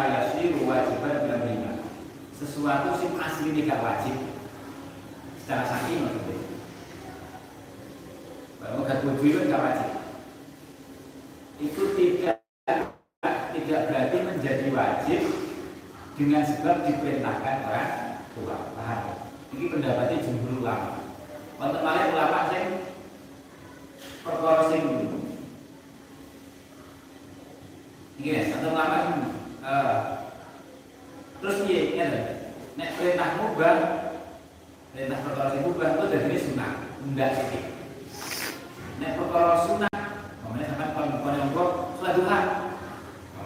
wajiban di sesuatu sih asli tidak wajib. Secara sakit maksudnya. Kalau gak wajib gak wajib. Itu tidak tidak berarti menjadi wajib dengan sebab diperintahkan orang tua. Paham? Ini pendapatnya jumhur ulama. Untuk malah ulama sih perkara sing Ini ya, untuk ulama sing eh, terus ini ya, kan? nek perintah mubah perintah perkara sing mubah itu dari sunnah, enggak sih. Nek perkara sunnah, namanya sampai kon kon yang kok salat duha.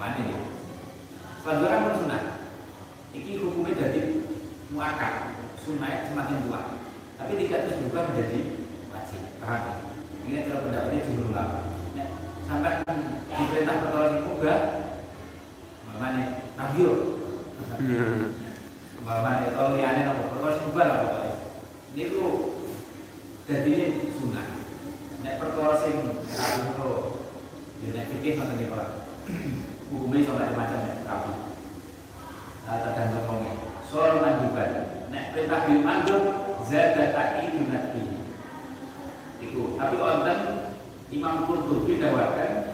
ini, iki. Pun sunnah. ini hukumnya dari muakat sunah semakin tua. Tapi tidak terus berubah menjadi wajib. Paham? Ini kalau pendapatnya jumlah ulama. Nek sampai diperintah perkara sing mubah, mamane nabiyur. Mamane kalau liane apa sing mubah lah pokoknya. Niku dadine sunah. Nek perkara sing kabeh ya nek fikih ngoten niku ora. Hukumnya sampai macam nek kabeh. Nah, tergantung wong. Soal manduban. Nek perintah bil mandub zadat ta'idun nabi. Iku. Tapi wonten Imam Qurtubi dawakan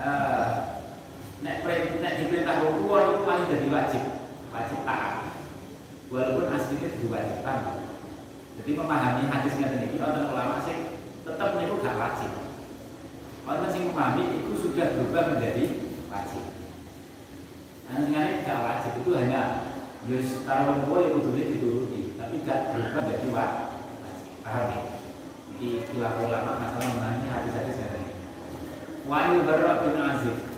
uh, nek nek diperintah hukum itu paling jadi wajib, wajib taat. Walaupun aslinya diwajibkan. Jadi memahami hadis yang ini wonten ulama sih tetap niku gak wajib. Wonten sing memahami itu sudah berubah menjadi wajib. Nah, gak wajib itu hanya ya secara umum ya kudu dituruti, tapi gak berubah menjadi wajib. Paham ya? Jadi istilah ulama masalah memahami hadis-hadis yang ini. Wa Barra bin Azib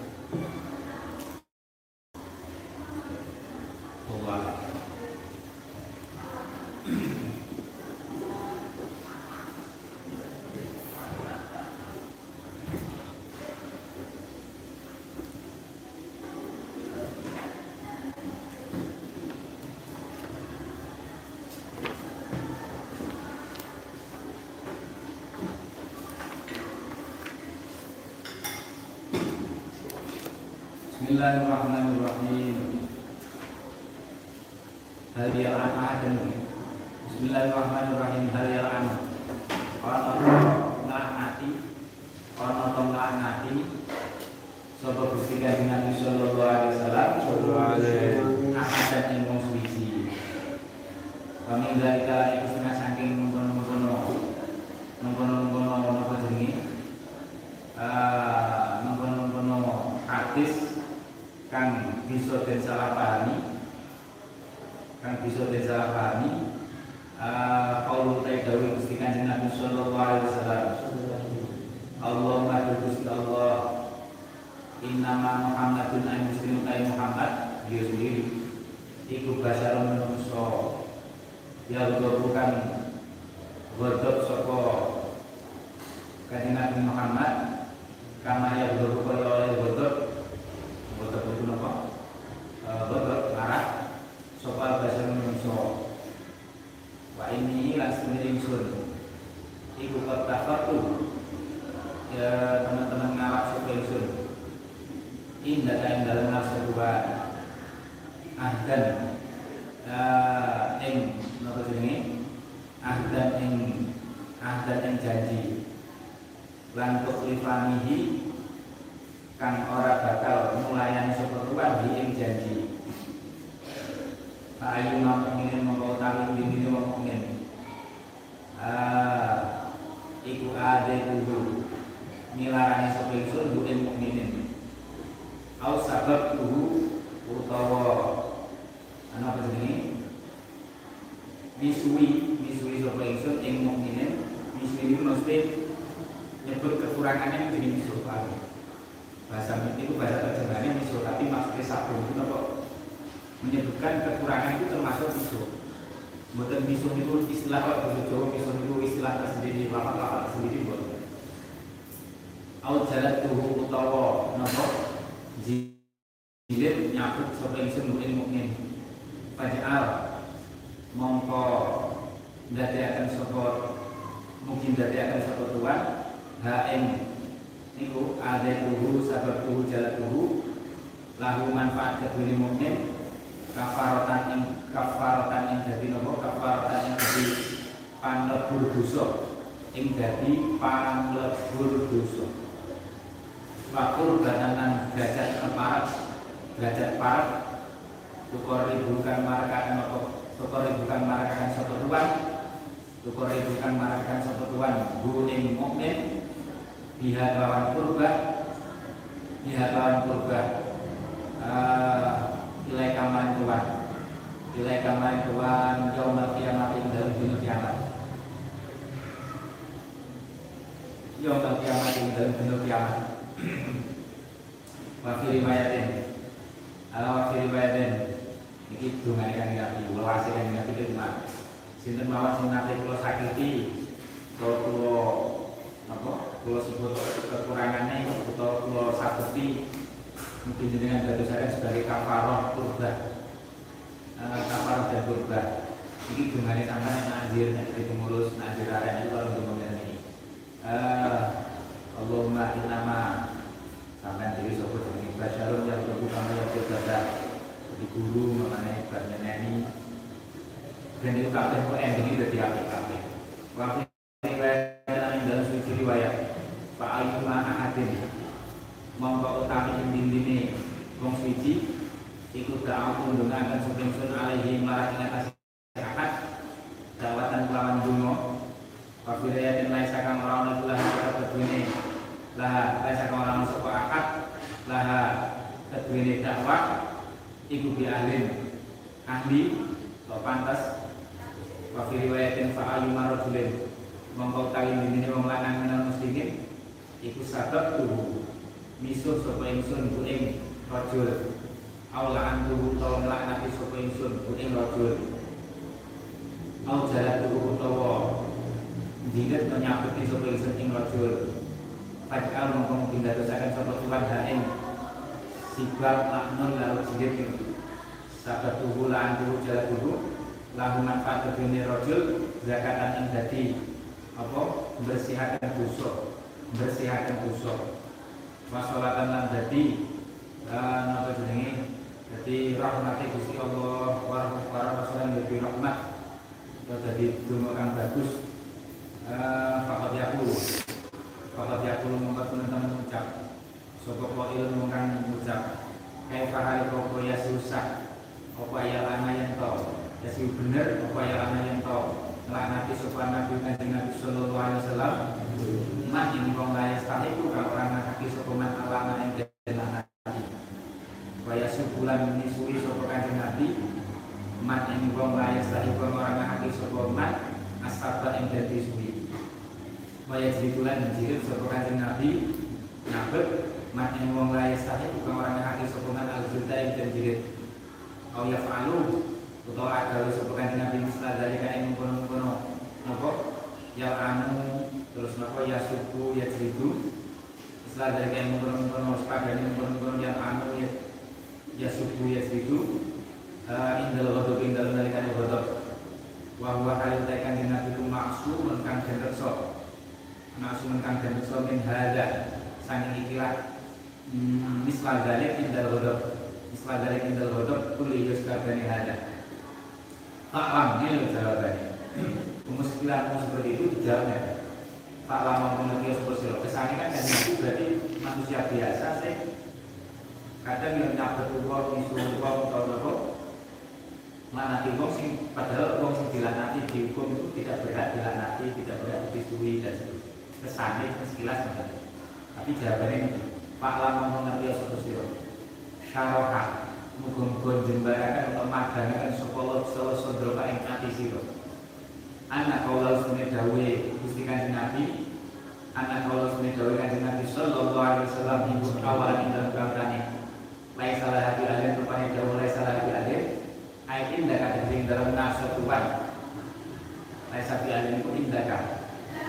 kudu milarani sapa ingsun bu ing mukminin. Au sabab kudu utawa ana apa jenenge? Misui, misui sapa ingsun ing mukminin. Misui mesti nyebut kekurangannya menjadi misui bahasa itu bahasa terjemahannya miso tapi maksudnya sabun itu apa menyebutkan kekurangan itu termasuk miso buatan miso itu istilah kalau bahasa Jawa miso itu istilah tersendiri lafal-lafal tersendiri buat Au tuhu utawa nopo jilid nyabut sapa ingsun mungkin mungkin Faj'al mongko akan sapa mungkin akan sapa tuan ada tuhu sabab tuhu jalan tuhu lahu manfaat kedua mukmin kafarotan yang kafarotan yang jadi nopo kafarotan yang jadi panlebur dosa yang jadi panlebur dosa wakur bananan gajat keparat gajat parat tukor ribukan marakakan nopo tukor ribukan marakakan satu tuan tukor ribukan marakakan satu tuan. Bu mukmin pihak lawan purba pihak lawan purba ilai kamaran tuan ilai kamaran tuan yaumal kiamat dalam dunia kiamat. Yaumal kiamat dalam dunia kiamat wa fi riwayatin. Ala wa fi riwayatin. Iki dungane kan Nabi. Welase kan Nabi lima sinten mawon sing nate kula sakiti? Kula kula apa? Kula sebut kekurangannya atau kula sakiti. Mungkin dengan dadosaken sebagai kafaroh kurban uh, kafaroh dan kurban ini dungane sampeyan nazir nek pengurus nazir arek itu kalau ini. Uh, Allahumma innama sampai diri sopo jenenge basyarun yang tubuh kamu yang berbeda di guru mengenai dan itu kabeh kok ending ini dari api kabeh. Waktu dalam suci riwayat. Pak Ayyuma Ahadin. Mongko utami ing dindine. Wong suci iku da'au ndongaken suping sun alaihi marang ing atas akad dawatan kelawan dungo wa fidayatin laisa kang ora ono lah kedune lah laisa kang ora ono sapa akad lah kedune dakwah iku bi ahlin ahli kok pantas wa fi riwayatin fa ayyuma rajulin mongko kali dene wong lanang minal muslimin iku sabab tuh misuh sapa ingsun ku ing rajul aula antu utawa nglaknati sapa ingsun ku ing rajul au jalan tuh utawa dinget menyaputi sapa ingsun ing rajul Fajal mongko pindah dosakan sapa tuan haing sibab laknun lalu sabat tuhu laan tuhu jalan tuhu lahu manfaat kedune rajul zakatan dadi apa? Bersihakan dosa bersihakan dosa wasolatan lan dadi napa jenenge? Dadi rahmate Gusti Allah wa rahmatan lebih rahmat. Dadi donga bagus. Fakat yaku. Fakat yaku mongko teman-teman ucap sapa qail mongko ucap kayak fahari ya susah apa ya lana yang tau ya sih bener apa ya lana yang tau ngelaknati sopan nabi kanjeng nabi sallallahu alaihi wasallam. Man ini wong layak sekali itu kalau orang ngakaki sopan alana yang dilaknati. Waya subulan menyusui sopan kanjeng nabi. Man ini wong layak sekali orang ngakaki sopan man yang jadi Waya jiribulan menjirit sopan kanjeng nabi. Nabek man ini wong layak sekali wong orang ngakaki sopan al-zulta yang jadi au yaf'alu utawa sapa kanjeng Nabi Musa dari kan mengkono-mengkono. Napa ya anu terus napa ya suku ya jeridu setelah dari kan mengkono-mengkono sepadane mengkono-mengkono yang anu ya ya suku ya jeridu indal ghadab indal nalikane ghadab. Wa huwa halil kanjeng Nabi ku maksum kang den reksa. Maksum kang den reksa min hada. Saking ikilah misal dalik indal ghadab Hodok Kuli yuskabani hada Taklam ini loh jawabannya. Kemuskilanmu seperti itu dijawabnya. Pak lama mengerti itu Kesannya kan dan itu berarti manusia biasa sih. Kadang yang nyabet uang, isu uang, atau apa Melanati uang sing Padahal uang sing dilanati dihukum itu tidak berat dilanati Tidak berat disui dan seterusnya. Kesannya sekilas Tapi jawabannya Pak lama mengerti itu Syaroha Mugung-mugung jembarakan untuk madangan Sokolot solo sondroka ing ati siro Anak kaulah sunni dawe Gusti kanjeng Nabi. Anak kaulah sunni dawe kanjeng Nabi Sallallahu alaihi wasallam Ibu awalan ing dalam kamarane Lai salah hati alim Rupanya dawe lai salah hati alim. Ayat indah kata ing dalam nasa Tuhan. Lai sapi alim itu indah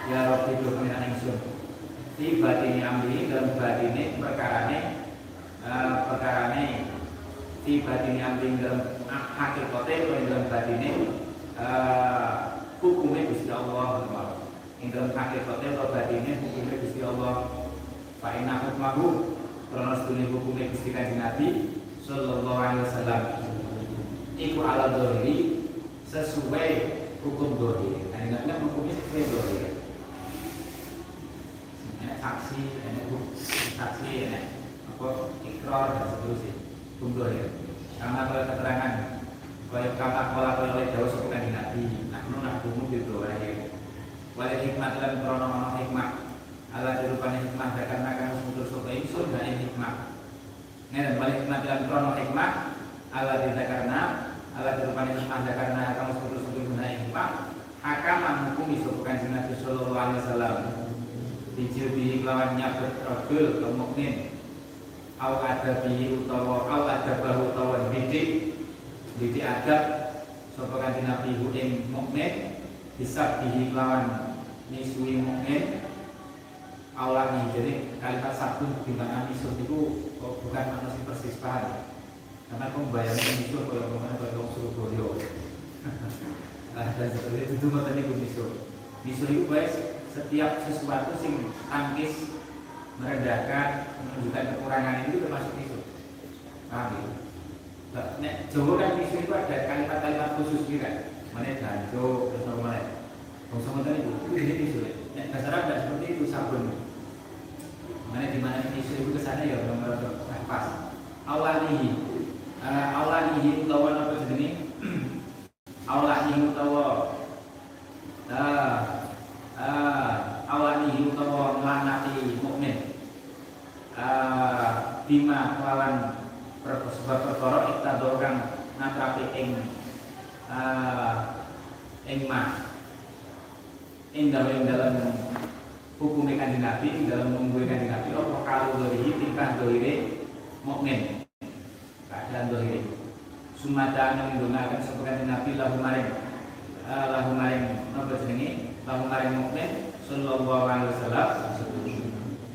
Ya Rabbi dokumen ingsun. Tiba ini ambil dalam perkarane uh, perkarane di batini ambil dalam hakikatnya atau dalam batini uh, hukumnya Gusti Allah. Yang dalam hakikatnya atau batini hukumnya Gusti Allah. Pak Ina hukmahu karena sedunia hukumnya Gusti Kanjeng Nabi Sallallahu Alaihi Wasallam. Iku ala dohiri sesuai hukum dohiri. Nah ini hukumnya sesuai dohiri. Saksi, ini saksi, ini. Apa dan seterusnya. Kumpulan ya. Karena kalau keterangan kalau kata kalau kalau oleh jauh sebutan di nabi nah nu nak bumu gitu ya wali hikmat dan krono hikmat ala dirupani hikmah dan karena kamu sebutul sopa insun dan hikmah. Ngene balik penampilan krono hikmah. Ala karena ala dirupani hikmah karena kamu sebut sebut guna hikmah. Hakam menghukumi sopan Nabi Sallallahu Alaihi Wasallam. Dijilbihi kelawan nyabut rogul ke mukmin au ada bihi utawa au ada bahu utawa didik didik adab sapa kanjeng Nabi ing mukmin bisa kelawan nisui mukmin awalnya jadi kalimat sabun di mana misur itu bukan manusia persis paham. Karena aku membayangkan misur kalau ngomongnya kalau Surabaya. *laughs* Nah, dan seperti itu tadi misur misur itu baik setiap sesuatu sing tangkis merendahkan menunjukkan kekurangan itu termasuk misur paham ya? Nek Jawa kan misur itu ada kalimat-kalimat khusus juga mana danjo terus mana Bangsa ngoten itu, itu jadi misur. Nek bahasa Arab seperti itu sabun mana di mana isu itu ke sana ya nomor pas awalihi uh, awalihi utawa apa jenenge awalihi utawa uh, uh, awalihi utawa nglanati mukmin uh, bima kelawan sebab perkara kita dorang natrapi ing uh, ing ma ing dalam dalam hukumnya kanjeng Nabi dalam mengungguli kanjeng Nabi apa kalau dohiri tingkah dohiri mukmin keadaan dohiri sumata yang menggunakan sebagai Nabi lahu maring uh, lahu maring apa jenenge lahu maring mukmin sallallahu alaihi wasallam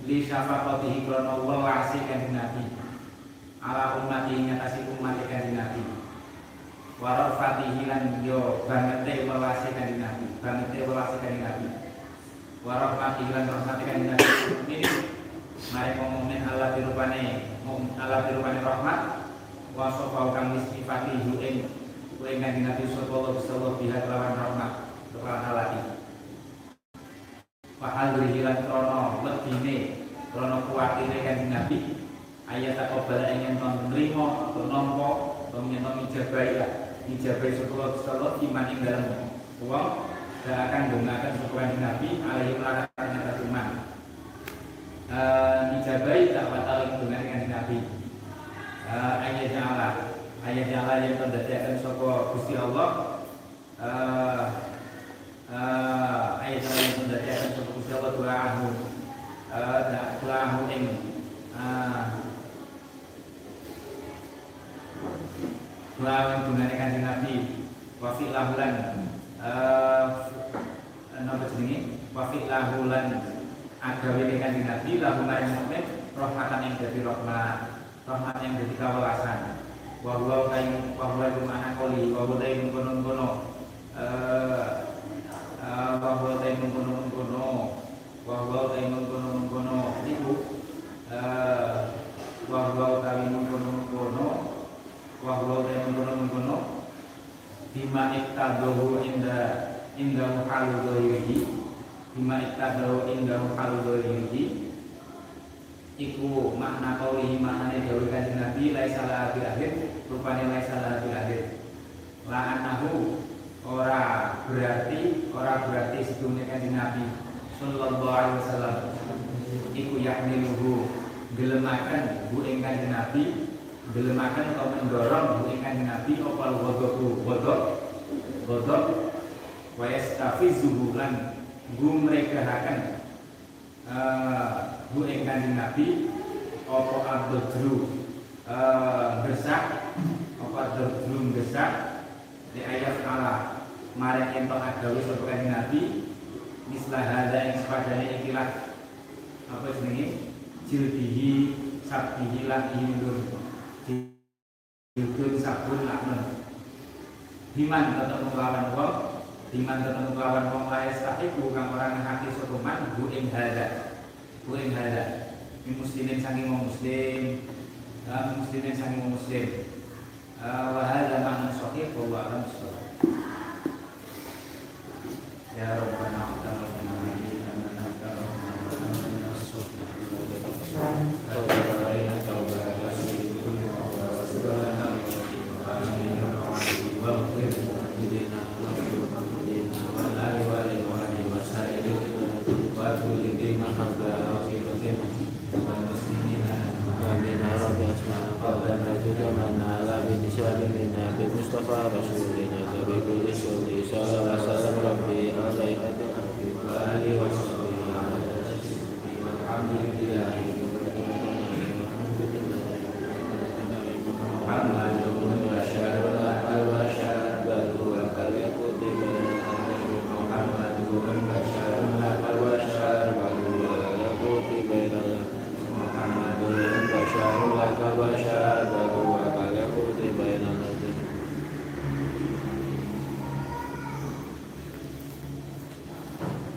li syafaqatihi krono Allah wasi kanjeng Nabi ala ummati ngatasi umat kanjeng Nabi warafatihi lan yo bangete welasi kanjeng Nabi bangete welasi kanjeng Nabi warahmati lan rahmati kan nabi ini mari ngomongin Allah dirupane Allah dirupane rahmat. Wa sofau kang sifati hu ing ku ing kanjeng Nabi sallallahu alaihi wasallam biha kelawan rahmat kelawan halati Fahal hilang krono lebine krono kuatine kanjeng Nabi. Ayat tak obal ingin ton nrimo atau nyenong ijabai lah. Ijabai sallallahu alaihi wasallam iman ing dalam uang akan menggunakan sebuah Nabi alaihi melakukan atas iman dijabai tak batal dengan Nabi. Ayat Allah ayat Allah yang terdadakkan sopo Gusti Allah. Ayat Allah yang terdadakkan sopo Gusti Allah doahu doahu ing doa yang dengan Nabi. Wafiq lahulan napa jenenge wa fi lahulan agawe kanjeng Nabi lahu maring mukmin rahmatan yang dadi rahmat rahmat yang dadi kawelasan. Wa kain wa huwa mana koli wa huwa kain kono-kono eh wa huwa kain kono-kono wa huwa kain kono-kono niku eh wa kono-kono kono-kono bima iktadohu inda indahu halu dohirihi bima iktadahu indahu halu dohirihi iku makna kaulihi maknanya dawai kanjeng Nabi laisa laha bil akhir rupanya laisa laha bil akhir la'anahu ora berarti ora berarti sedunia kanjeng Nabi sallallahu alaihi wasallam. Iku yahmiluhu gelemakan bu ing kanjeng Nabi gelemakan atau mendorong bu kanjeng Nabi opal wadok wadok wadok wa yastafizuhu lan gumregahaken uh, bu ing kanjeng Nabi apa abdru uh, gesak apa abdru gesak di ayat Allah marek ento agawe sapa Nabi. Mislah hadza ing sepadane ikilah. Apa jenenge? Jildihi sabdihi lan indun jildun sabun lakmen Himan tetap melawan wong Diman ketemu kawan wong layas tahiku kang orang hati sokoman bu ing hada bu ing hada ini muslimin sangi wong muslim. Muslimin sangi wong muslim. Wa hadza ma'na sahih wa alam ya rabbana Amin.